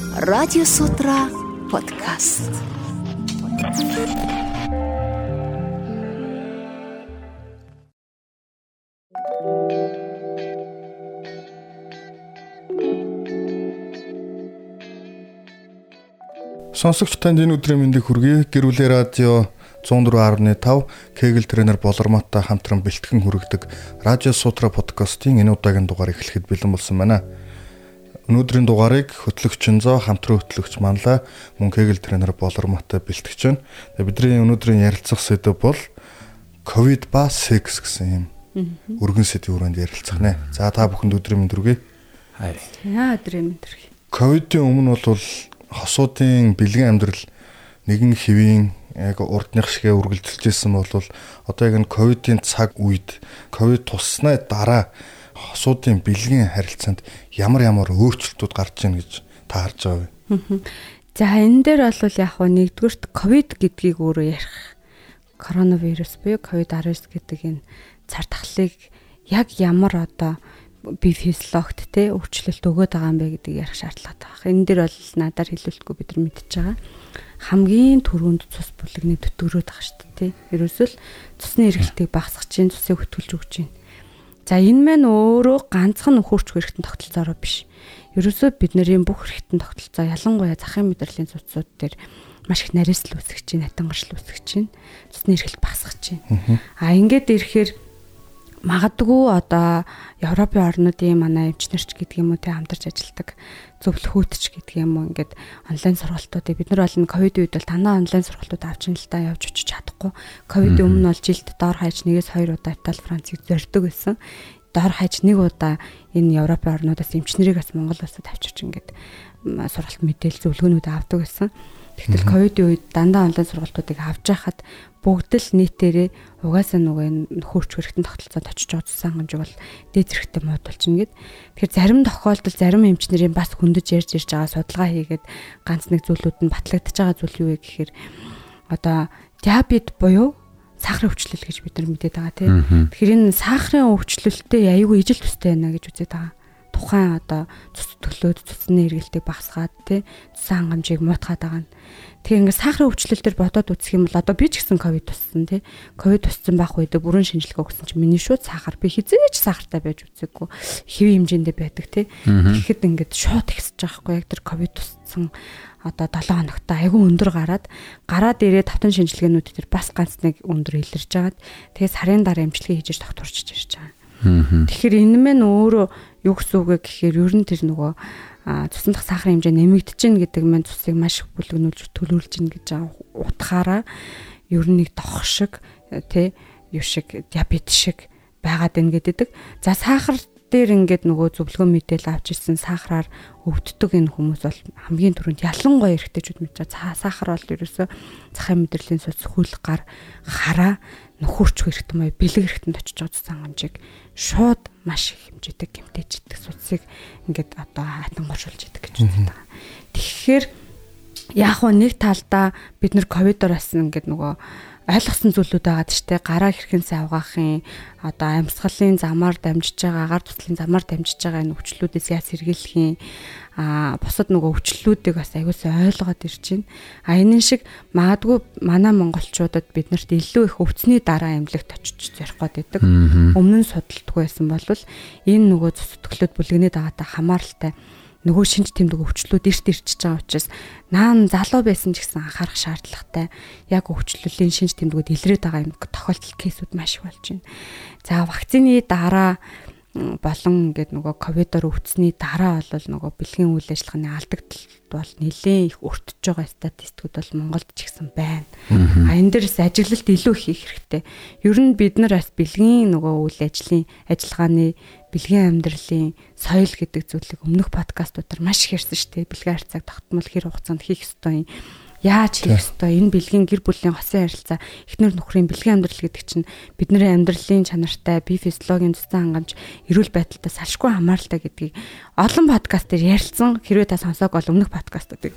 Радио Сутра подкаст. Сонсогч танд энэ өдрийн мэндийг хүргэе. Гэрүүлээ радио 104.5 Кегл тренер Болорматтай хамтран бэлтгэн хүргэдэг Радио Сутра подкастын энэ удаагийн дугаар эхлэхэд бэлэн болсон байна. Өнөөдрийн дугаарыг хөтлөгч Зоо хамтран хөтлөгч Манла мөн Кегл тренер Болорматтай бэлтгэж байна. Тэгээ бидний өнөөдрийн ярилцах сэдэв бол ковид ба секс гэсэн юм өргөн сэдвийн хүрээнд ярилцах нэ. За та бүхэнд өдрийн мэнд хүргэе. Хай. Яа өдрийн мэнд хүргэе. Ковидын өмнө бол хосуудын бэлгэн амьдрал нэгэн хэвийн яг урдных шигээ үргэлжилжсэн бол одоо яг энэ ковидын цаг үед ковид туссны дараа хосуудын бэлгийн харилцаанд ямар ямар өөрчлөлтүүд гарч ийн гэж та харж байгаа вэ? За энэ дээр бол яг хөө нэгдүгürt ковид гэдгийг өөрөө ярих коронавирус буюу ковид 19 гэдэг энэ цар тахлыг яг ямар одоо би физиологт те өөрчлөлт өгöd байгаа юм бэ гэдгийг ярих шаардлагатай байна. Энэ дээр бол надаар хэлүүлэхгүй бид нар мэдчихэж байгаа хамгийн түрүүнд цус бүлэгний төтгөрөөд байгаа шүү дээ. Ерөөсөө л цусны эргэлтийг багасгах чинь цусыг хөтгөлж өгч байна. За энэ маань өөрөө ганцхан нөхөрч хэрэгтэн тогтолцоороо биш. Ерөөсөө бидний бүх хэрэгтэн тогтолцоо ялангуяа захын мэдрэлийн цуцууд дээр маш их нариасл үүсгэж чинь, хатангаршил үүсгэж чинь, цусны эргэлт багасгах чинь. А ингээд ирэхээр магадгүй одоо Европын орнуудын манай эмчнэрч гэдэг юм уу те хамтарч ажилладаг зөвлөхөөтч гэдэг юм уу ингээд онлайн сургалтуудыг бид нар бол ковид үед бол танаа онлайн сургалтууд авч ин л та явж очиж чадахгүй. Ковидын өмнө бол жилд доор хаяж нэгээс хоёр удаа Итали Францыг зорддог байсан. Доор хаяж нэг удаа энэ Европын орнуудаас эмчнэрийг бас Монгол улсад авчирч ингээд сургалт мэдээлэл зөвлөгөөнүүд авдаг байсан Тэгтэл ковидын үед дандаа онлайн сургалтуудыг авч яхад бүгд л нийтээрээ угаасаа нөгөө нөхөрч хэрэгтэн тогтолцоонд очиж удсан хэмжиг бол дээд зэрэгтэй мод болчихно гэд. Тэгэхээр зарим тохиолдолд зарим эмчнэрийн бас хөндөж ярьж ирж байгаа судалгаа хийгээд ганц нэг зүйлүүд нь батлагдчихж байгаа зүйл юу вэ гэхээр одоо диабет буюу сахарын өвчлөл гэж бид нар мэдээд байгаа тийм. Тэгэхээр энэ сахарын өвчлөлттэй аюул ижил төстэй байна гэж үзээд байгаа тухайн одоо цус төглөөд цусны эргэлтийг багасгаад тий цусан хангамжийг муутгаад байгаа нь. Тэгээ ингээд сахарын өвчлөл төр бодоод үзэх юм бол одоо би ч гэсэн ковид туссан тий. Ковид туссан байх үед бүрэн шинжилгээ өгсөн чинь миний шууд сахар би хизээч сахартай байж үзээгүй хэвийн хэмжээндээ байдаг тий. Тэгэхэд ингээд шууд ихсэж байгаа хгүй яг тэр ковид туссан одоо 7 хоногт айгүй өндөр гараад гараад ирээ тавтан шинжилгээнүүд төр бас ганц нэг өндөр илэрж байгаад тэгээ сарын дараа эмчилгээ хийж докторчж ирж байгаа. Тэгэхээр энэ мэн өөрөө юу гэсэн үг гэхээр ер нь тэр нөгөө цусан дах сахарын хэмжээ нэмэгдэж гин гэдэг маань цусыг маш их бүлэгнүүлж төлөвлөж гин гэж утгаараа ер нь нэг дох шиг тий юу шиг диабет шиг байгаад байна гэдэг. За сахар дээр ингээд нөгөө зөвлөгөө мэдээл авч ирсэн сахараар өвддөг энэ хүмүүс бол хамгийн түрүүнд ялангуяа эрэгтэйчүүд мэдж байгаа. Сахар бол ерөөсөө захын мэдрэлийн суц хөл гар хараа нөхөрч хэрэгтэн бай бэлэг хэрэгтэнд очиж байгаа цусан хэмжээг шууд маш их хэмжээтэй гэмтэж идэх судсыг ингээд одоо хатангууршуулж идэх гэж үздэг байгаа. Тэгэхээр яг хөө нэг талдаа бид нэр ковидор бас ингээд нөгөө ойлгосон зүйлүүд байгаа ч тийм гараа хэрхэн савгаахын одоо амьсгалын замаар дамжиж байгаа агаар туслын замаар дамжиж байгаа энэ өвчлүүдээс яаж сэргийлэх юм а бусад нөгөө өвчлөлүүдийг бас аягуулсан ойлгоод ирж байна. А энэ шиг магадгүй манай монголчуудад биднэрт илүү их өвцний дараа эмнэлэгт очиж зорих гээд байдаг. Өмнө нь судалдаггүй байсан бол энэ нөгөө цус төглөөд бүлэгнээд байгаатай хамааралтай нөгөө шинж тэмдэг өвчлүүд эрт ирчихэж байгаа учраас наан залуу байсан ч гэсэн анхаарах шаардлагатай яг өвчлөлийн шинж тэмдгүүд илрээд байгаа юм тохиолдол кейсүүд маш их болж байна. За вакцины дараа болон ингээд нөгөө ковидор өвцсний дараа бол нөгөө бэлгийн үйл ажиллагааны алдагдлалт бол нэлээд их өртөж байгаа статистикуд бол Монголд ч ихсэн байна. А энэ дээрс ажиглалт илүү хийх хэрэгтэй. Ер нь бид нар бас бэлгийн нөгөө үйл ажлын ажиллагааны бэлгийн амьдралын соёл гэдэг зүйлийг өмнөх подкастуудаар маш их ярьсан шүү дээ. Бэлгийн харьцааг тогтмол хэр хугацаанд хийх ёстой юм яаж хийх ёстой? Энэ бэлгийн гэр бүлийн хосын харилцаа эхнэр нөхрийн бэлгийн амьдрал гэдэг чинь бидний амьдралын чанартай бие физиологийн цэцэн хангамж эрүүл байдалтай салшгүй хамааралтай гэдгийг олон подкаст дээр ярилцсан. Хэрвээ та сонсоог бол өмнөх подкастуудыг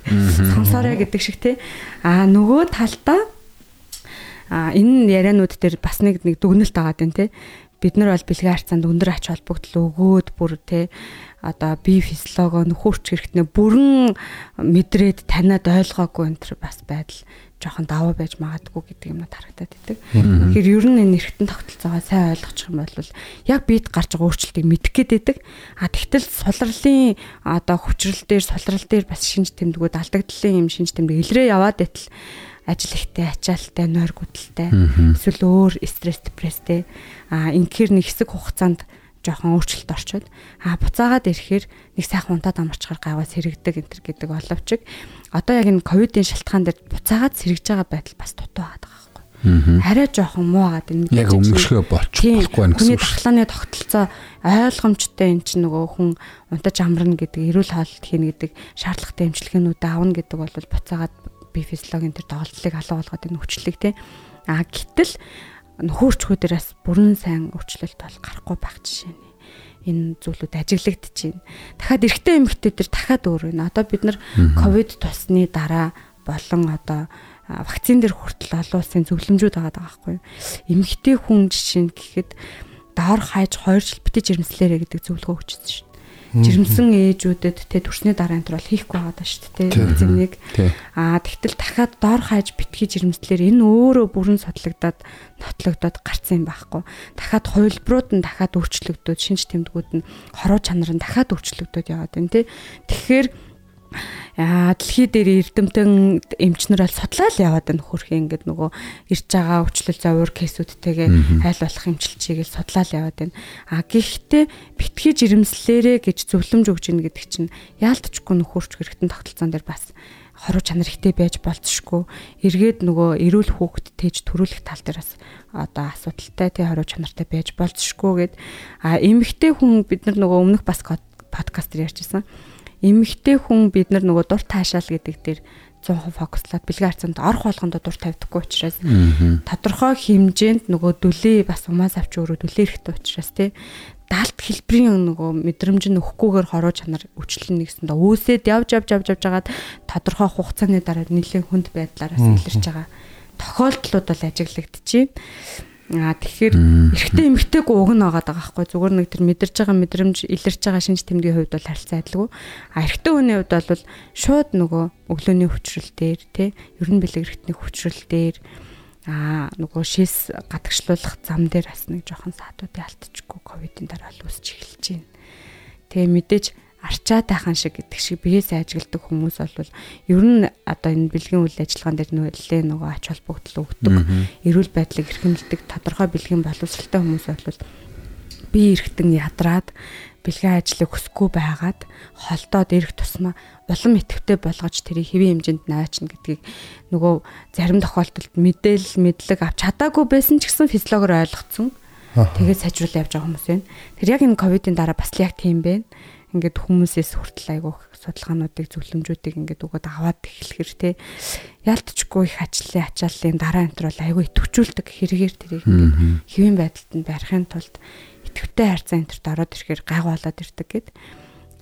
сонсоорой гэдэг шиг те. А нөгөө талдаа а энэ ярианууд дээр бас нэг нэг дүгнэлт байгаа дээ те. Бид нар бол бэлгийн харьцаанд өндөр ач холбогдол өгөөд бүр те одоо бие физиологоо нөхөрч хэрэгтнээ бүрэн мэдрээд таниад ойлгоогүй энэ төр бас байдал жоохон даваа байж магадгүй гэдэг юмнууд харагдаад идэг. Тэгэхээр ер нь энэ эргэтэн тогтолцоогоо сайн ойлгочих юм бол яг бид гарч байгаа өөрчлөлтийг мэдэх гээд байдаг. А тэгтэл сулралын одоо хүчрэл дээр сулрал дээр бас шинж тэмдгүүд алдагдлын юм шинж тэмдэг илрээ яваад байтал ажил ихтэй, ачаалтай, нойр гудалтай, эсвэл өөр стресс, депресстэй а инхээр нэг хэсэг хугацаанд жоохон өөрчлөлт орчод а буцаагаад ирэхээр нэг сайхан унтаад амарчгаар гаваа сэрэгдэг энэ төр гэдэг боловч одоо яг энэ ковидын шалтгаан дээр буцаагаад сэрэгж байгаа байдал бас дутуу байгаа байхгүй арай жоохон муу агаад энэ яг өмнөшгөө болчихгүй байна гэсэн үг. Хүний тахлааны тогтолцоо ойлгомжтой эн чинь нөгөө хүн унтаж амарна гэдэг, эрүүл хоолт хийнэ гэдэг шаардлагатай эмчилгээнүүд аавна гэдэг бол буцаагаад би физиологийн тэр доголдлыг алга болгоод энэ хүчлэг те. А гэтэл нөхөрчхүү дээрээс бүрэн сайн өөрчлөлт бол гарахгүй байх жишээ нэ энэ зүйлүүд ажиглагдаж байна. Дахиад эрэгтэй эмэгтэй төр дахиад өөр байна. Одоо бид нар ковид тусны дараа болон одоо вакцин дээр хүртэл олон улсын зөвлөмжүүд байгаа байхгүй юу? Эмэгтэй хүн жишээ гэхэд доор хайж 2 жил битэж ирмслээрэ гэдэг зөвлөгөө өгчсөн шүү жирэмсэн ээжүүдэд тэ төрсний дараа энэ төр бол хийхгүй байгаа даа шүү дээ вакциныг аа тэгтэл дахиад доор хайж битгий жирэмслэр энэ өөрөө бүрэн судлагдаад нотлогдоод гарсан юм байхгүй. Дахиад хувилбарууд нь дахиад өөрчлөгдөд шинж тэмдгүүд нь хороо чанар нь дахиад өөрчлөгдөд яваад байна тэ тэгэхээр яа дэлхий дээр эрдэмтэн эмчнэр аль судлаад яваад байна хөрхи ингээд нөгөө ирж байгаа өвчлөл зовөр кейсүүдтэйгээ айл болох эмчилчихийг судлаад яваад байна. А гэхдээ битгий жирэмслээрэ гэж зөвлөмж өгж ийн гэдэг чинь яалтчгүй нөхөрч хэрэгтэн тогтолцоон дээр бас хоруу чанар ихтэй байж болцшгүй эргээд нөгөө эрүүл хүүхэд тээж төрүүлэх тал дээр бас одоо асуудалтай тий хоруу чанартай байж болцшгүй гэд. А эмэгтэй хүн бид нар нөгөө өмнөх бас подкаст дээр ярьжсэн эмэгтэй хүн бид нар нөгөө дур таашаал гэдэг дээр 100% фокуслаад бэлгийн харцанд орох болгондоо дур тавьдаггүй учраас тодорхой хэмжээнд нөгөө дүлээ бас умаас авч өөрөө дүлээ хэрэгтэй учраас тий даалт хэлбэрийн нөгөө мэдрэмж нь өгөхгүйгээр хороо чанар өвчлөн нэгсэндээ үүсээд явж явж явж явж хагаад тодорхой хугацааны дараа нэлээд хүнд байдлаараас илэрч байгаа. Тохиолдлууд бол ажиглагдчихээн. Аа тэгэхээр эрэгтэй эмэгтэйг уг нь байгаа даа байхгүй зүгээр нэг тэр мэдэрж байгаа мэдрэмж илэрч байгаа шинж тэмдгийн хувьд бол харилцаа адилгүй. А эрэгтэй хүний хувьд бол шууд нөгөө өглөөний хүчрэл дээр тий ер нь бэлэг эрэгтний хүчрэл дээр аа нөгөө шээс гадагшлуулах зам дээр бас нэг жоохон саатуудын алдчихгүй ковидын дараа л үсч эхэлж байна. Тэгээ мэдээж арчаад тайхан шиг гэдэг шиг биеэсээ ажигладаг хүмүүс бол ер нь одоо энэ бэлгийн үйл ажиллагаан дээр нөлөө нөгөө ач холбогдол өгдөг эрүүл байдлыг эрхэмлдэг тодорхой бэлгийн боловсралтай хүмүүс бол бие эргэтэн ядраад бэлгийн ажлыг хүсэхгүй байгаад холдоод ирэх тусмаа улам идэвхтэй болгож тэрийг хэвийн хэмжээнд наачна гэдгийг нөгөө зарим тохиолдолд мэдээлэл мэдлэг авч чадаагүй байсан ч гэсэн физиологоор ойлгоцсон. Тэгээд сайжруулж явж байгаа хүмүүс байна. Тэр яг энэ ковидын дараа бас яг тийм байна ингээд хүмүүсээс хүртэл айгуух судалгаануудыг зөвлөмжүүдийг ингээд өгөөд аваад эхлэхэр те яалтчгүй их ажлын ачааллын дараа бол айгүй идэвхжүүлдэг хэрэгээр тэрийг ингээд хэвийн байдалд нь барихын тулд идэвхтэй харьцаа энэ төрт ороод ирэхээр гайгүй болоод ирдэг гэд.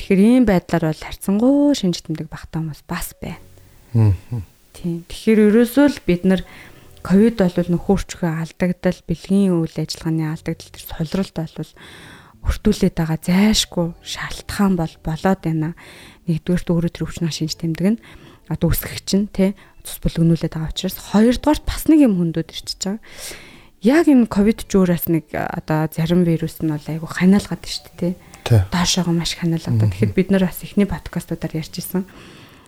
Тэгэхээр ийм байдлаар бол харьцангуй шинж тэмдэг багтаа хүмүүс бас байна. Тийм. Тэгэхээр ерөөсөө л бид нар ковид бол нөхөрчхөө алдагдал, бэлгийн үйл ажиллагааны алдагдал төр сулралт бол өртүүлээд байгаа зайшгүй шалтгаан бол болоод байна. Нэгдүгээрт өөрөө төр өвчнөө шинж тэмдэг нь одоо үсгэх чинь тий цус бүлгнүүлээд байгаа учраас хоёрдугаарт бас нэг юм хөндөөд ирчихэж байгаа. Яг энэ ковид жуураас нэг одоо зарим вирус нь бол айгу ханиалгаад шүү дээ тий. Доошоогоо маш ханиалгаад. Тэгэхэд бид нар бас эхний подкастуудаар ярьжсэн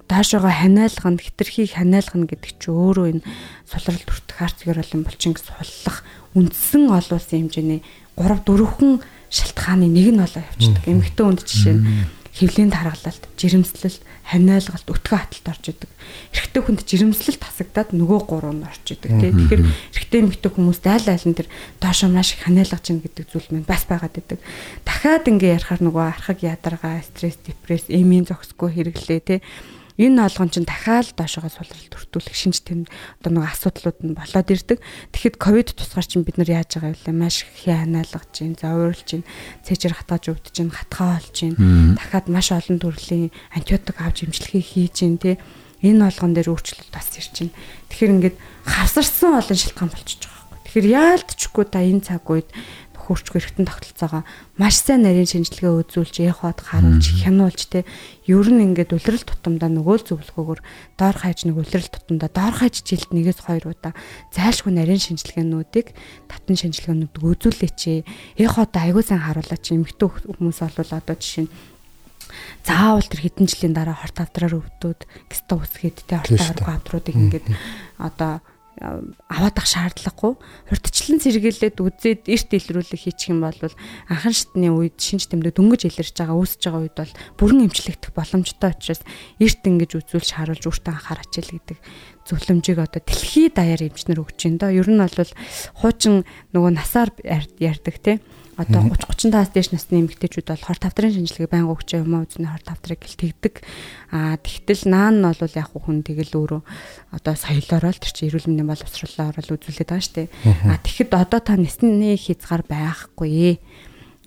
доошоогоо ханиалгана, хитрхийг ханиалгана гэдэг чи өөрөө энэ сулрал төртөх арц гэрэл юм болчин суллах үндсэн олон улсын хэмжээний 3 4хэн шалтгааны нэг нь болоо явчихдаг. Эмэгтэй хүнд жишээ нь хөвлийн таргалалт, жирэмслэлт, ханиалгалт, өтгөө хаталт орж идэг. Эрэгтэй хүнд жирэмслэлт тасагдаад нөгөө гурав нь орж идэг. Тэгэхээр эрэгтэй эмэгтэй хүмүүст айл айл нь тэр доошоо маш их ханиалгаж чинь гэдэг зүйл маань бас байгаад идэг. Дахиад ингээ ярахаар нөгөө архаг ядаргаа, стресс, депресс, эмийн зохисгүй хэрэглээ те Энэ олгон чинь дахиад доошогоо сулрал төртүүлэх шинж тэмдэг одоо нэг асуудлууд нь болоод ирдэг. Тэгэхэд ковид тусгаар чинь бид нар яаж байгаа вэ? Маш их зовирлж чинь, цэжэр хатааж өвдөж чинь, хатгаа чинь. Дахиад маш олон төрлийн антибиотик авч эмчилгээ хийж чинь тий. Энэ олгон дээр өөрчлөлт бас ирж чинь. Тэгэхээр ингээд хавсарсан олон шалтгаан болчихж байгаа. Тэгэхээр яалтчгүй та энэ цаг үед хөрчгүй эргэтэн тогтолцоогоо маш сайн нарийн шинжилгээ үзүүлж эход харуулж хянуулж те ер нь ингээд үлрэл тутамдаа нөгөө л зөвлөгөөгөр доор хаяж нэг үлрэл тутамдаа доор хаяж жилд нэгээс хоёр удаа зайлшгүй нарийн шинжилгээнүүдийг татан шинжилгээнүүд үзүүлээч. Эход аягүй сайн харуулаач эмэгтэй хүмүүс бол одоо жишээ нь заавал тэр хэдэн жилийн дараа хорт авдраар өвдөөд гиста үсгээд те хорт авдруудыг ингээд одоо аваад ах шаардлагагүй хурдчлан сэргийлээд үзээд эрт илрүүлэх хийчих юм бол анхан шатны үед шинж тэмдэг дөнгөж илэрч байгаа үүсэж байгаа үед бол бүрэн эмчлэгдэх боломжтой учраас эрт ингэж үзүүлж харуулж өөртөө анхаарч ил гэдэг зөвлөмжийг одоо дэлхий даяар эмчнэр өгч байна да. Ер нь бол хуучин нөгөө насаар ярьдаг те одоо 30 30-аас дээш насны эмэгтэйчүүд бол хор тавдрын шинжилгээ байнга өгч юм уу үзний хор тавдрыг гэл тэгдэг. Аа тэгтэл наан нь бол яг хүн тэгэл өөрөө одоо соёлоороо л тэр чинь эрүүл мэндийн боловсруулалтаар л үзүүлээд байгаа шүү дээ. Аа тэгэхэд одоо та нэсний хязгаар байхгүй.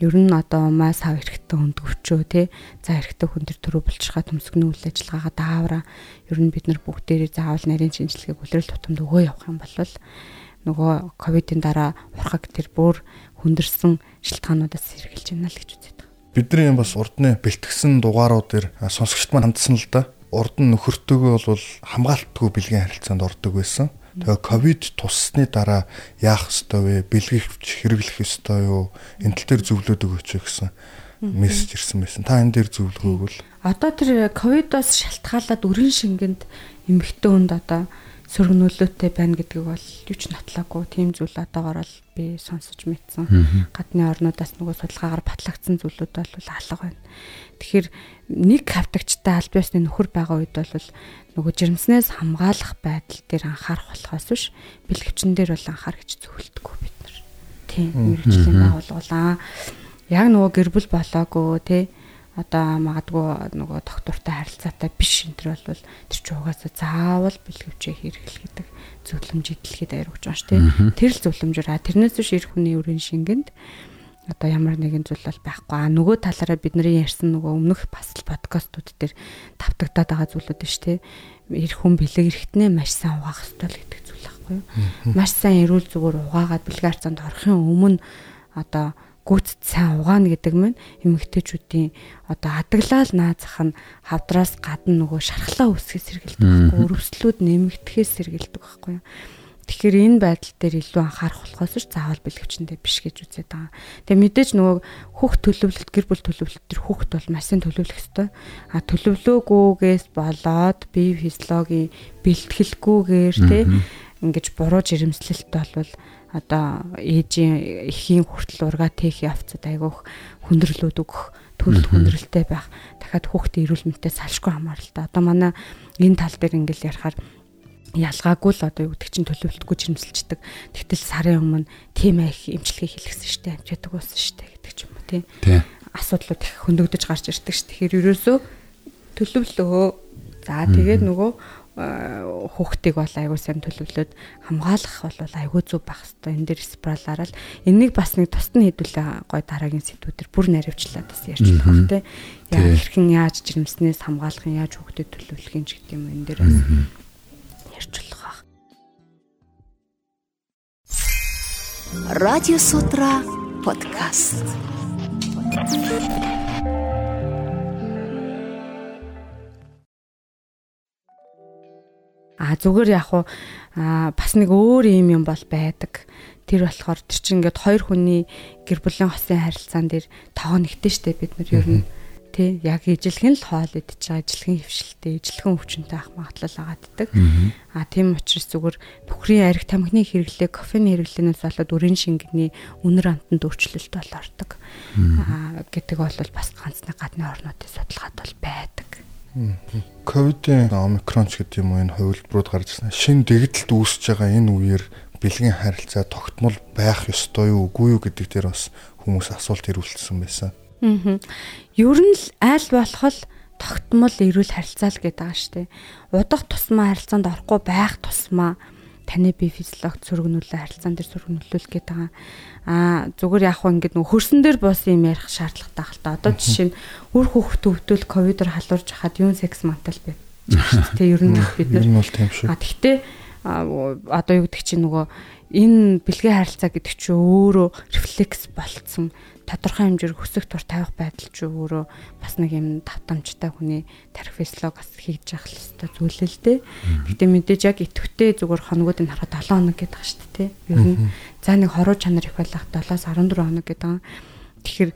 Ер нь одоо умаа сав эрэхтэн хүнд өвчөө те за эрэхтэн хүн төр төрөө булчирхаа төмсгний үйл ажиллагаагаа даавра ер нь бид нар бүгдээрээ заавал нарийн шинжилгээг үлрэл тутамд өгөө явах юм бол нөгөө ковидын дараа урхаг тэр бүр хүндэрсэн шилтгаануудаас сэргийлж байна л гэж үзээд байгаа. Бидний бас урдны бэлтгэсэн дугаарууд дэр сонсогчд маань хандсан л да. Урд нь нөхөртөөгөө бол хамгаалтгүй бэлгийн харилцаанд ордог байсан. Тэгээ ковид туссны дараа яах ёстой вэ? Бэлгэх хэрэглэх ёстой юу? Энэ тал дээр зөвлөд өгөөч гэсэн мессеж ирсэн байсан. Та энэ дээр зөвлөгөөг л одоо тэр ковидоос шалтгаалаад өрийн шингэнд эмэгтэй хүнд одоо сөргнөлөөтэй байна гэдгийг бол юу ч нотлоогүй тийм зүйл одоогоор л би сонсож мэдсэн. Гадны орнуудаас нөгөө судалгаагаар батлагдсан зүйлүүд бол алга байна. Тэгэхээр нэг хавтагчтай аль биесны нөхөр байгаа үед бол нөгөө жирэмснээс хамгаалах байдал дээр анхаарах болохоос биш бэлгэвчин дээр бол анхаар гэж зөвлөдөггүй бид нар. Тийм мэрэгжлийн байгууллагаа яг нөгөө гэр бүл болоогүй тий одоо магадгүй нөгөө доктортой харилцаатай биш энэ төр бол тэр ч угаасаа заавал бэлгэвчээ хэрэглэх гэдэг зөвлөмж идэлхийд аяр өгч байгаа шүү дээ. Тэр л зөвлөмжөөр а тэрнээс биш эр хүний өрийн шингэнд одоо ямар нэгэн зүйл бол байхгүй. А нөгөө талаараа бидний ярьсан нөгөө өмнөх бас л подкастууд дээр тавтагдаад байгаа зүйлүүд нь шүү дээ. Эр хүн бэлэг эрэхтнээ маш сайн угаах хэрэгтэй л гэдэг зүйл байхгүй юу? Маш сайн эрүүл зүгээр угаагаад бэлгээр цанд орохын өмнө одоо гүцэд сайн угаана гэдэг мань эмэгтэйчүүдийн одоо адаглал наазах нь хавдраас гадна нөгөө шархлаа үсгээс сэргэлдэг байхгүй өрөвслүүд нэмэгдэхээс сэргэлдэг байхгүй юу Тэгэхээр энэ байдал дээр илүү анхаарах болохоос ч заавал бэлгэвчэндээ биш гэж үзээд байгаа. Тэгээ мэдээж нөгөө хүүхд төлөвлөлт гэр бүл төлөвлөлт төр хүүхд бол маш сайн төлөвлөх ёстой. А төлөвлөөгүйгээс болоод бие физиологийн бэлтгэлгүйгээр те ингэж буруу жирэмслэлт болвол одоо ээжийн эхийн хүртэл ургаа тех явцад айгүйх хүндрэлүүд өгөх төрөл хүндрэлтэй байх дахиад хүүхдийн эрүүл мэндэд салшгүй хамааралтай. Одоо манай энэ тал дээр ингээл ярихаар ялгаагүй л одоо юу гэдэг чинь төлөвлөлтгүй жирэмсэлждэг. Тэгтэл сарын өмнө тийм их эмчилгээ хийлгсэн штэ амжаадаг болсон штэ гэдэг ч юм уу тий. Асуудлууд их хөндөгдөж гарч ирдэг ш. Тэгэхээр ерөөсөө төлөвлөө. За тэгээд нөгөө хүүхдийг бол аягүй сайн төлөвлөөд хамгаалах бол аягүй зүг байх хэвээр энэ дэр спралаараа л энийг бас нэг тусад нь хэдүүлээ гой дараагийн сэдвүүдэр бүр наривчлаад бас ярьж байгаа те яг хэрхэн яаж жирэмснээс хамгаалах нь яаж хүүхдэд төлөвлөх юм ч гэдэг юм энэ дэр бас ярьж болох баг радио сутра подкаст А зүгээр яг уу бас нэг өөр юм юм бол байдаг. Тэр болохоор тэр чинь ингээд хоёр хүний гэр бүлийн хосын харилцаан дээр тоо нэгтэй штэ бид нар ер нь тий яг ижилхэн л хоол идэж байгаа ижилхэн хөвшилтэй ижилхэн өвчнөй ах магадлал агааддаг. А тийм учраас зүгээр бүхрийн арх тамхины хэрэглээ кофений хэрэглэнээс болоод үрийн шингэний үнэр амтанд өөрчлөлт бол ордог. А гэдэг бол бас ганц нэг гадны орнуудын судалгаад бол байдаг. Ковидын омикрон ч гэдэг юм уу энэ хувилбарууд гарч ирсэн. Шинэ дэгдэлт үүсэж байгаа энэ үеэр бэлгийн харилцаа тогтмол байх ёстой юу үгүй юу гэдэг дээр бас хүмүүс асуулт ирүүлсэн байсан. Аа. Ер нь л аль болох л тогтмол эрүүл харилцаа л гэдэг байгаа шүү дээ. Удах тусмаа харилцаанд орохгүй байх тусмаа таны бие физиологи сөргнүүлээ харилцаан дээр сөргнүүлүүл гэдэг байгаа. Аа зүгээр яг хөө ингэдэг нөх хөрсөн дээр буусан юм ярих шаардлагатай хэл та. Одоо жишээ нь үр хөвгт өвдөл ковидор халуурж хахад юун секс мантал байд. Тэ ер нь бид нар. А тэгтээ одоо юу гэдэг чинь нөгөө энэ бэлгээ харилцаа гэдэг чинь өөрөө рефлекс болцсон тодорхой хэмжээр хөсөх тур тавих байдал ч өөрөө бас нэг юм давтамжтай хүний тарих физиолог бас хийж явах хэрэгтэй зүйл л дээ. Гэтэ мэдээж яг идэвхтэй зүгээр хоногуудыг харахад 7 хоног гэдэг ба шүү дээ. Ер нь за нэг хоруу чанар их байлах 7-аас 14 хоног гэдэг. Тэгэхээр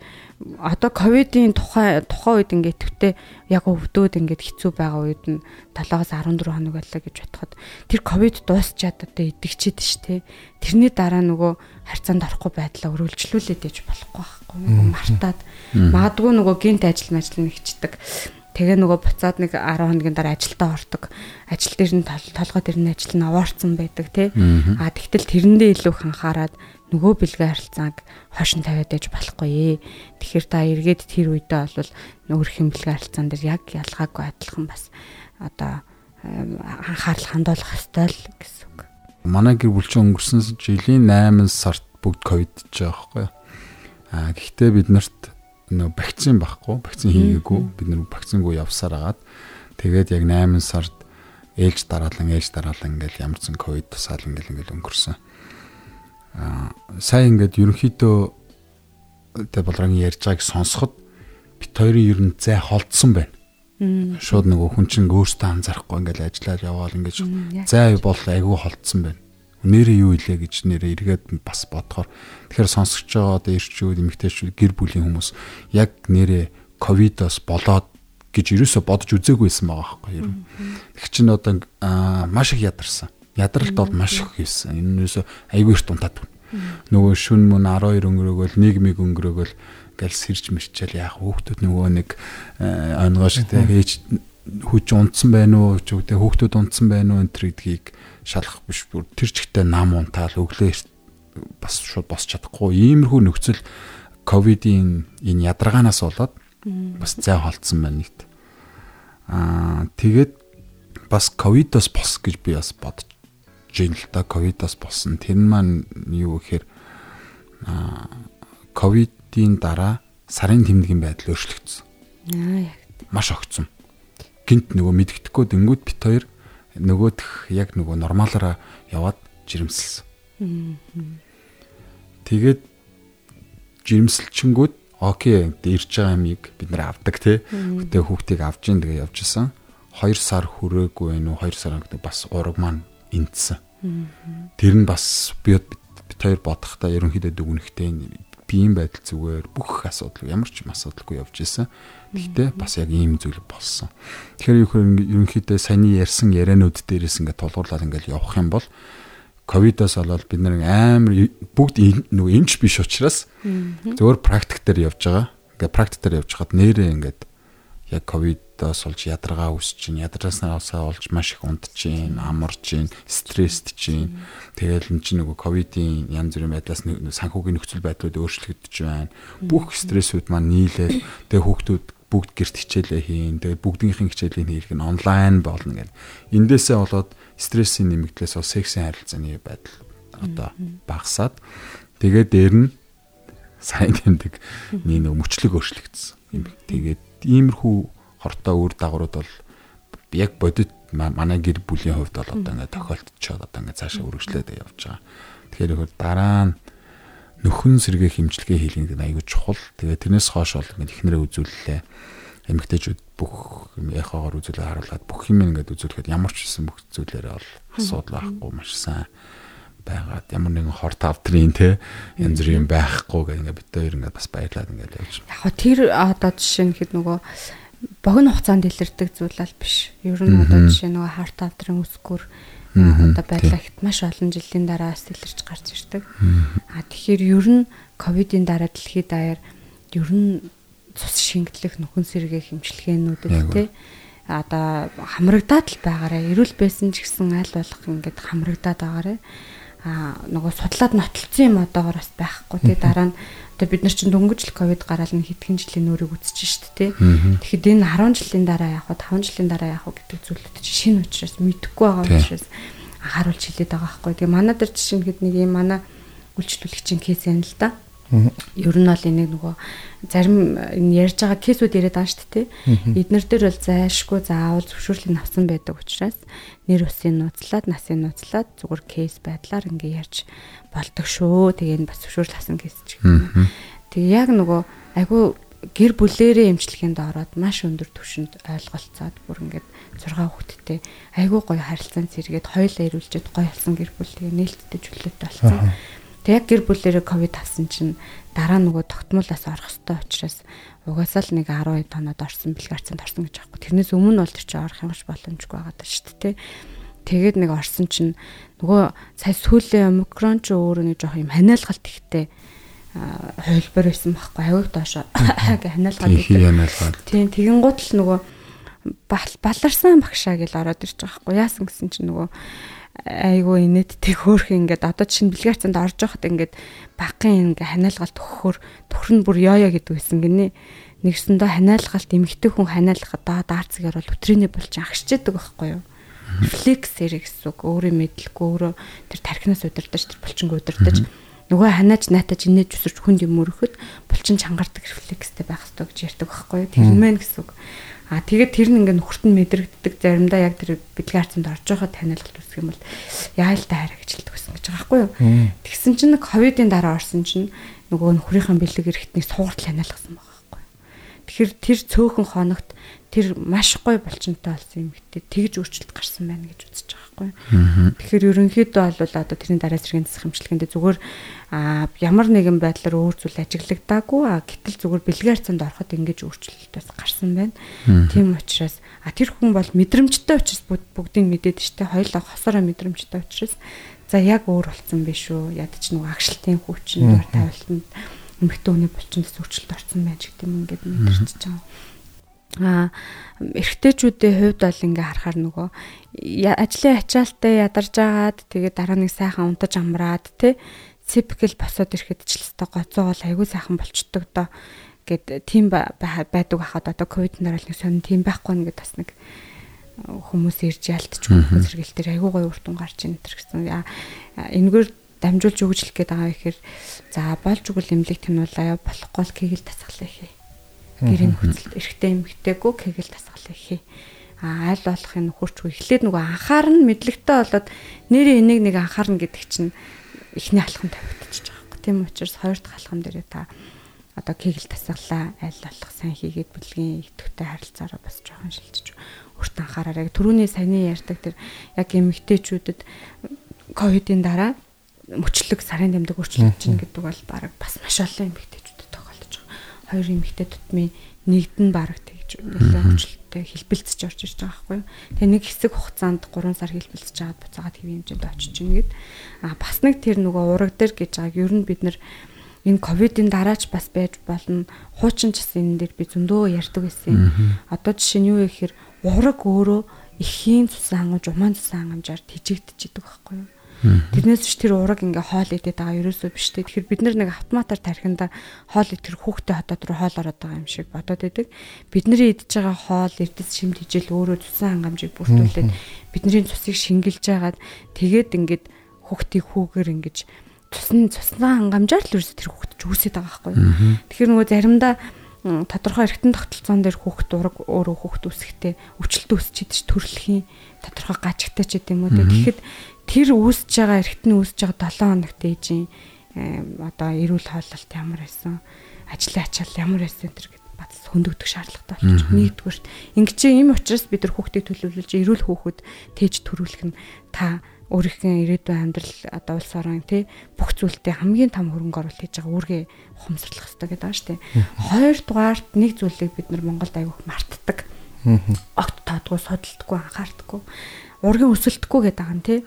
одоо ковидын тухай тухайн үед ингээд төвтэй яг өвдөөд ингээд хэцүү байгаа үед нь 7-аас 14 хоног байлаа гэж бодоход тэр ковид дуусчаад одоо идэгчээд штэ. Тэрний дараа нөгөө харьцаанд орохгүй байдлаа өргөлжлүүлээд ээж болохгүй байхгүй мартаад. Магадгүй нөгөө гинт ажил мажил нэгчдэг. Тэгээ нөгөө буцаад нэг 10 хоногийн дараа ажилдаа ордог. Ажил дээр нь толгой дээр нь ажил нь овоорцсон байдаг тий а тэгтэл тэрэндээ илүү анхаарад нөгөө бэлгээ харилцааг хойшин тавиад ээж болохгүй ээ. Тэгэхээр та эргээд тэр үедээ бол өөрөх юм бэлгээ харилцаан дээр яг ялгаагүй адилхан бас одоо анхаарал хандуулах ёстой л гэсэн үг. Манай гэр бүл чинь өнгөрсөн жилийн 8 сард бүгд ковидж байгаа байхгүй юу? Аа гэхдээ бид нарт нөө вакцин байхгүй, вакцин хийгээгүй. Бид нар вакцингүй явсаар агаад тэгээд яг 8 сард ээлж дараалан ээлж дараалан ингээл ямар ч зэн ковид тусаал ингээл ингээл өнгөрсөн сайн ингээд ерөнхийдөө тэ болрын ярьж байгааг сонсоход бит хоёрын ер нь зай холдсон байна. Шууд нөгөө хүн чинь өөртөө анзаарахгүй ингээд ажиллаад яваал ингээд зай бол айгүй холдсон байна. Нэрээ юу илээ гэж нэрээ эргээд бас бодохоор тэгэхээр сонсогч байгаа одоо ирчүүд эмэгтэйчүүд гэр бүлийн хүмүүс яг нэрээ ковидоос болоод гэж ерөөсө бодож үзээгүй байсан байгаа байхгүй юу. Тэг чинь одоо маш их ядарсан ядралт бол маш их хийсэн. Энэ нь юусо айгүй их тунтаад байна. Нөгөө шүн мөн 12 өнгөрөөгөл нийгмиг өнгөрөөгөл гал сэрж мэрчэл яах хүүхдүүд нөгөө нэг онгоо шиг те ээж хүч унтсан байна уу? Ч үгтэй хүүхдүүд унтсан байна уу? Энэ гэдгийг шалах биш бүр тэр чигтээ нам унтаал өглөө бас шууд босч чадахгүй. Иймэрхүү нөхцөл ковидын энэ ядаргаанаас болоод бас зай холдсон байна нэгт аа тэгээд бас ковидоос бос гэж би бас бодож жин л та ковидоос болсон. Тэр нь маань юу гэхээр аа ковидын дараа сарын тэмдгийн байдал өөрчлөгдсөн. Аа яг. Маш огцсон. Гинт нөгөө мэддэхгүй дэнгүүд бит хоёр нөгөөх яг нөгөө нормалаараа яваад жирэмсэлсэн. Тэгээд жирэмсэлчингүүд окей ирж байгаа юмыг бид нэр авдаг тий. Гэтэ хүүхдийг авч ийн тэгээ явж исэн. 2 сар хүрээгүй байх уу 2 сар бас ураг маань энтсэн. Тэр нь бас би бит хоёр бодохдоо ерөнхийдөө дүгнэхтэй биеийн байдал зүгээр бүх асуудал ямар ч юм асуудалгүй явж исэн. Гэхдээ бас яг ийм зүйл болсон. Тэгэхээр ерөнхийдөө саяны ярьсан яриануд дээрээс ингээд тулгуурлаад ингээд явах юм бол ковидоос болоод бид нар амар бүгд нөгөө эмч биш учраас зөвөр практик дээр явж байгаа. Ингээд практик дээр явж хаад нэрээ ингээд яг ковидоос олж ядаргаа үүсэж чинь ядраснаас олж маш их унтж чинь амарч стресст чинь тэгэл эн чинь нөгөө ковидын янз бүрийн байдлаас санхүүгийн нөхцөл байдлууд өөрчлөгдөж байна. Бүх стрессүүд маань нийлээд тэгээ хүүхдүүд бүгд гэрт хичээлээ хийн тэгээ бүгднийхэн хичээлийн хийх нь онлайн болно гэл эндээсээ болоод стрессийн нэмэгдлээс бол сексийн харилцааны байдал одоо багасаад тэгээ дээр нь сайн тэмдэг нэг мөчлөг өөрчлөгдсөн тэгээд иймэрхүү хортой үр дагаврууд бол яг бодит манай гэр бүлийн хувьд бол одоо ингээд тохиолдчиход одоо ингээд цаашаа үргэлжлээд явж байгаа. Тэгэхээр хөр дараа нь нөхөн сэргээ хэмжлэгээ хийлгэх нь аюул чухал. Тэгээ тэрнээс хойш бол ингээд ихнэрээ үзүүллээ. Эмэгтэйчүүд бүх яхаагаар үзүүлээ харуулад бүх юм ингээд үзүүлэхэд ямар ч гэсэн бүх зүйлээрээ бол асуудал байхгүй маш сайн байгаад ямар нэгэн хор тавтрын те янз бүрийн байхгүй гэх ингээд бид хоёр ингээд бас баярлаад ингээд явж байна. Яг тэр одоо жишээ нь хэд нөгөө богино хугацаанд илэрдэг зүйл аль биш. Ер нь одоо жишээ нөгөө хар тавтрын үсгүр одоо байдлаа ихт маш олон жилийн дараа бас илэрч гарч ирдэг. А тэгэхээр ер нь ковидын дараа дэлхийд даяар ер нь цус шингэтлэх нөхөн сэргээ хэмжлэгээнүүдэд те одоо хамрагдаад л байгаарэ. Эрүүл байсан ч гэсэн аль болох ингээд хамрагдаад байгаарэ а нөгөө судлаад нотолцсон юм одоогоор бас байхгүй. Тий дараа нь одоо бид нар чинь дөнгөж л ковид гараад нэг хэдхэн жилийн нөрөг үзчихэж штэ тий Тэгэхэд энэ 10 жилийн дараа яах вэ 5 жилийн дараа яах вэ гэдэг зүйлүүд чинь шинэ учраас мэдэхгүй байгаа учраас анхааруулж хэлээд байгаа байхгүй. Тэгээ манай дээр жишээ нь нэг юм манай үйлчлүүлэгчийн кейс юм л да. Ер нь бол энийг нөгөө зарим ярьж байгаа кейсүүд яриад байгаа шүү дээ. Эднэр дээр бол зайлшгүй заавал зөвшөөрлийг авсан байдаг учраас нэр усын нууцлаад, насын нууцлаад зүгээр кейс байдлаар ингээ ярьж болдог шүү. Тэгээ энэ бас зөвшөөрөл авсан кейс ч юм. Тэгээ яг нөгөө айгүй гэр бүлэрээ эмчилгээнд ороод маш өндөр түвшинд ойлголцоод бүр ингээд 6 хүүхэдтэй айгүй гоё харилцаан зэрэгэд хоёулаа ирүүлжэд гоё болсон гэр бүл тэгээ нээлттэй чөлөөтэй болсон. Тэг яг гэр бүлэрээ ковид авсан чинь дараа нөгөө тогтмолоос орох хэвээр учраас угаасаа л нэг 12 тоноод орсон бэлгаарцанд орсон гэж аахгүй. Тэрнээс өмнө бол тэр чинь орох юмш боломжгүй байгаа даа шүү дээ. Тэгээд нэг орсон чинь нөгөө сая сүүлийн омикрон ч өөрөө нэг жоох юм ханиалгалт ихтэй хувилбар байсан байхгүй авиг доошо гэ ханиалгаад тийм тэгэн гут л нөгөө баларсан багшаа гэл ороод байгаа байхгүй яасан гэсэн чинь нөгөө айгүй инээдтэй хөөх ингээд одоо чинь бэлгэрцэнд орж байхад ингээд багын ингээ ханиалгалт өгөхөөр төхөр нь бүр ёо ёо гэдэг байсан гинэ. Нэгсэндээ ханиалгалт эмгтэй хүн ханиалгахад даа даарцгаар бол өтрийний болж агшиж яадаг байхгүй юу? Рефлекс хэрэг гэсэн үг. Өөрөө мэдлэхгүй өөрөө тэр тархинаас удирдах тэр булчинг удирдах нөгөө ханааж наатаж инээж өсөж хүнд юм өрөхөд булчин чангардаг рефлекстэй байх хэрэгтэй гэж ярьдаг байхгүй юу? Тэр мэн гэсэн үг. А тэгээд тэр нь ингээ нөхөрт нь мэдрэгддэг заримдаа яг тэр бэлгийн харцанд орж байхад таниалгалт үүсэх юм бол яайлтаа хараа гэж хэлдэг байсан гэж байгаа байхгүй юу. Тэгсэн чинь нэг ковидын дараа орсон чинь нөгөө нөхрийнхээ бэлэг таниалгасан байгаа байхгүй юу. Тэгэхээр тэр цөөхөн хоногт тэр маш гой болчонтой болсон юм гэдэг тэгж өөрчлөлт гарсан байна гэж үзэж байгаа байхгүй. Тэгэхээр ерөнхийдөө бол одоо тэрний дараа зэргийн засах хэмжлэгэндээ зүгээр ямар нэгэн байдлаар өөр зүйл ажиглагдаагүй а гэтэл зүгээр бэлгийн харцанд ороход ингэж өөрчлөлт бас гарсан байна. Тийм учраас а тэр хүн бол мэдрэмжтэй учраас бүгдийг мэдээд штэ хоёлаа хосороо мэдрэмжтэй учраас за яг өөр болсон биш үү яд ч нэг агшлтын хүчин дор тавилтанд эмэгтэй хүний булчинд өөрчлөлт орсон байж гэдэг юм ингээд мэдэрч байгаа. А эрэгтэйчүүдийн хувьд бол ингээ харахаар нөгөө ажлын ачаалттай ядарж агаад тэгээд дараа нэг сайхан унтаж амраад тий ципикл босоод ирэхэд ч л өстой гоцоо бол айгүй сайхан болчдөг доо гэд тийм байдаг байхад одоо ковид нар л нэг сонь тийм байхгүй нэгэд бас нэг хүмүүс ирж ялтчихгүй зэрэгэл дээр айгүй гоё дүн гарч ийн тэр гэсэн. Энэгээр дамжуулж өгжлөх гээд байгаа ихэр за болж өгөл эмнэлэг тэмүүлээ болохгүй л кегэл тасгалаа ихэ. Гэрийн хөцөлт эрэгтэй эмэгтэйгөө кегэл тасгалаа ихэ. А аль болохын хурцгүй эхлээд нөгөө анхаарна мэдлэгтэй болоод нэрээ энийг нэг анхаарна гэдэг чинь эхний алхам тавигдчихж байгаа юм. Тийм учраас хоёр дахь алхам дээрээ та одоо кегэл тасгалаа аль болох сайн хийгээд бүлгийн идэвхтэй харилцаараа бас жоохон шилжиж өөрт анхаараа. Төрөүний саяны ярьдаг тэр яг эмэгтэйчүүдэд ковидын дараа мөчлөг сарын дамдаг өөрчлөлт чинь гэдэг бол баг бас маш олон эмэгтэйчүүдэд тохиолдож байгаа. Хоёр эмэгтэй тутмын нэгд нь баг тэгж нэлээд өөрчлөлттэй хэлбэлцэж орж ирж байгаа байхгүй юу. Тэгээ нэг хэсэг хугацаанд 3 сар хэлбэлцэж аваад буцаагаад хэвийн хэмжээнд очиж ийн гэд. А бас нэг тэр нөгөө ураг дээр гэж байгааг ер нь бид нар энэ ковидын дараач бас байж болно. Хуучин ч гэсэн энэ дээр би зөндөө ярьдаг байсан. Одоо жишээ нь юу гэхээр ураг өөрөө эхийн цусан хангамж, умаан цусан хангамжаар тижигдэж идэг байхгүй юу? Тэрнээс ч тэр ураг ингээ хоол идээд байгаа ерөөсөө биш тэ. Тэгэхээр бид нар нэг автоматар тархинда хоол идэх хүүхдээ хотод руу хоол ороод байгаа юм шиг бодоод идэг. Бидний идж байгаа хоол эрдэс шимт хижээл өөрөө цусан хангамжийг бүртгүүлээд бидний цусыг шингэлж байгаад тэгээд ингээд хүүхдийг хүүгээр ингэж цусны цуснаа хангамжаар л ерөөсөө тэр хүүхд ч үүсээд байгаа байхгүй. Тэгэхээр нөгөө заримдаа тодорхой эргэтэн тогтолцоон дээр хүүхд ураг өөрөө хүүхд үсэхтэй өвчлөлт үүсчихэд ч төрөлхийн тодорхой гажигтай ч гэдэм үү. Тэгэхэд тэр үүсэж байгаа эргэтэн үүсэж байгаа 7 хоногт ээжийн одоо эрүүл хооллолт ямар байсан ажлын ачаал ямар байсан тэр гэд бац хөндөгдөх шаардлагатай болчих. Нэгдүгürt ингэж ийм учраас бид нар хүүхдийг төлөвлөж эрүүл хүүхэд тээж төрүүлэх нь та өөрийнхөө ирээдүйн амьдрал одоо улс орон тий бүх зүйлтэй хамгийн том хөрөнгө оруулалт хийж байгаа үүргээ ухамсарлах хэрэгтэй гэдэг шүү дээ. Хоёрдугаарт нэг зүйлийг бид нар Монголд аявуух мартдаг. Огт тоодгүй, судалдаггүй, анхаардаггүй ургийн өсөлтгүй гэдэг байгаа юм тий.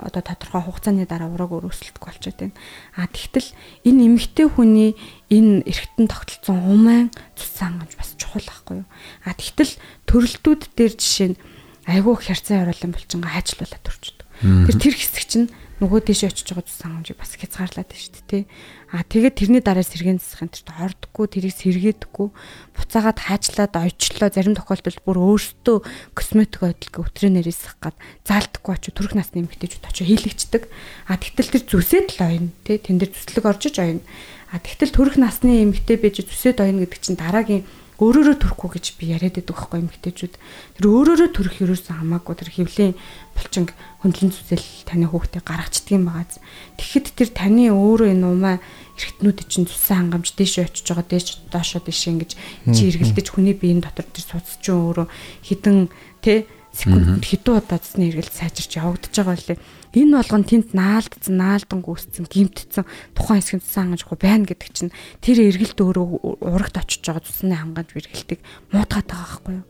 Одоо тодорхой хугацааны дараа ураг өөр өсөлтгүй болчиход байна. А тэгтэл энэ эмэгтэй хүний энэ эргэтэн тогтолцсон умайн цусан хангамж бас чухал байхгүй юу? А тэгтэл төрөлтүүд дээр жишээ нь айгүй хярцан харуулсан болчингаа хайчлуулаад төрчдөг. Тэр тэр хэсэг чинь нөгөө дэше очиж байгаа цус хангамжийг бас хязгаарлаад байна шүү дээ тий. А тэгээд тэрний дараа сэргэн засахын тэр ордггүй тэрийг сэргээдэггүй буцаагаад хаачлаад ойчлоо зарим тохиолдолд бүр өөртөө косметик ойдлог өтрөө нэрийсэх гад заалтдаггүй очиж төрөх насны эмэгтэйчүүд очиж хийлэгчдэг. А тэгтэл тэр зүсэд л ойно тий. Тэн дээр зүслэг оржиж ойно. А тэгтэл төрөх насны эмэгтэй байж зүсэд ойно гэдэг чинь дараагийн өөрөөрөө төрөхгүй гэж би яриад байдаг байхгүй эмэгтэйчүүд. Тэр өөрөөрөө төрөх ерөөсөн хамаагүй тэр хөвлийн булчинг хөндлөн зүсэл таны хүүхдээ гаргацдаг юм байгааз. Тэгэхэд тэр таны өөрөө энэ умаа эргэтнүүд чинь цусан хангамж дээш очиж байгаа дээш доошоо дээш ингэж чи эргэлдэж хүний биеийн дотор тэр цуц чинь өөрөө хідэн тэ секунд хэдэн удаа цэсний эргэлт сайжирч явагдаж байгаа үлээ энэ болгон тэнд наалдсан наалдан гүйцсэн гимтсэн тухайн хэсгийн цусан хангаж байна гэдэг чинь тэр эргэлт өөрөө урагт очиж байгаа цусны хангаж эргэлтийг муутгаад байгаа байхгүй юу.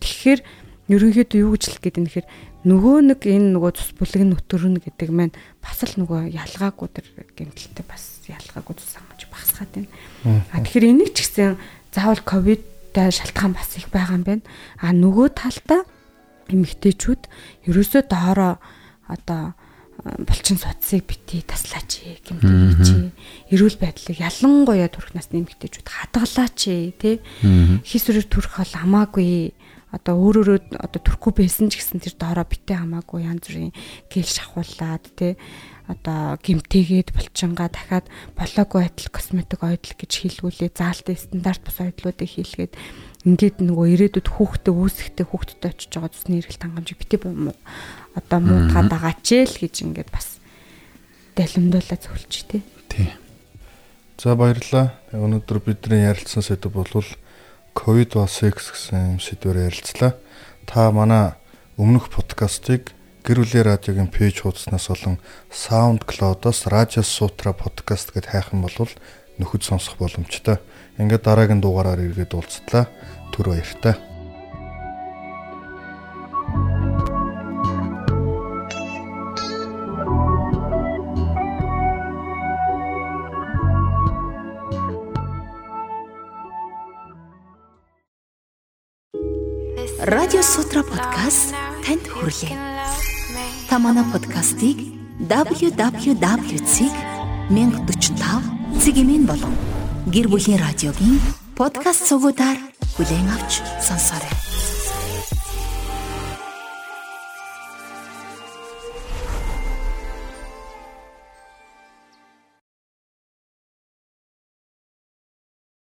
Тэгэхээр ерөнхийдөө юу гэж хэлэх гээд юм нэхэр нөгөө нэг энэ нөгөө цус бүлэг нөтөрнө гэдэг маань бас л нөгөө ялгаагүй тэр гэмтэлтэй бас ялгаагүй цус хангаж багсгаад байна. А тэгэхээр энийг ч гэсэн заавал ковидтай шалтгаан бас их байгаа юм байна. А нөгөө талдаа эмэгтэйчүүд ерөөсөө доороо одоо булчин судсыг бити таслаач гэмтээч. Эрүүл байдлыг ялангуяа төрх насны эмэгтэйчүүд хадгалаач тий. Хийсвэрээр төрөх бол хамаагүй одоо өөрөөрөө одоо төрөхгүй байсан ч гэсэн тэр доороо битээ хамаагүй янз бүрийн гэл шахуулаад тий одоо гимтээгээд булчингаа дахиад болоогүй адил косметик ойдл гэж хэлгүүлээ заалтын стандарт бус ойдлуудыг хийлгээд ингээд нөгөө ирээдүйд хүүхдээ үүсэхдээ хүүхдэд очиж байгаа цусны эргэлт хангамжийг битээ одоо муутгаад байгаа ч л гэж ингээд бас далимдуулаад зөвлөж тий. Тий. За баярлалаа. Өнөөдөр бидний ярилцсан сэдв бол ковид ба секс гэсэн сэдвээр ярилцлаа. Та манай өмнөх подкастыг гэр бүлийн радиогийн пэйж хуудаснаас болон SoundCloud-оос Radio Sutra podcast гэд хайх юм бол нөхөд сонсох боломжтой. Ингээд дараагийн дугаараар иргэд уулзтлаа. Түр баяртай. Радио Сутра подкаст танд хүрэлээ. Та манай подкастыг www.1045 цэгмэн болон гэр бүлийн радиогийн подкаст цугуудаар бүлээн авч сонсоорой.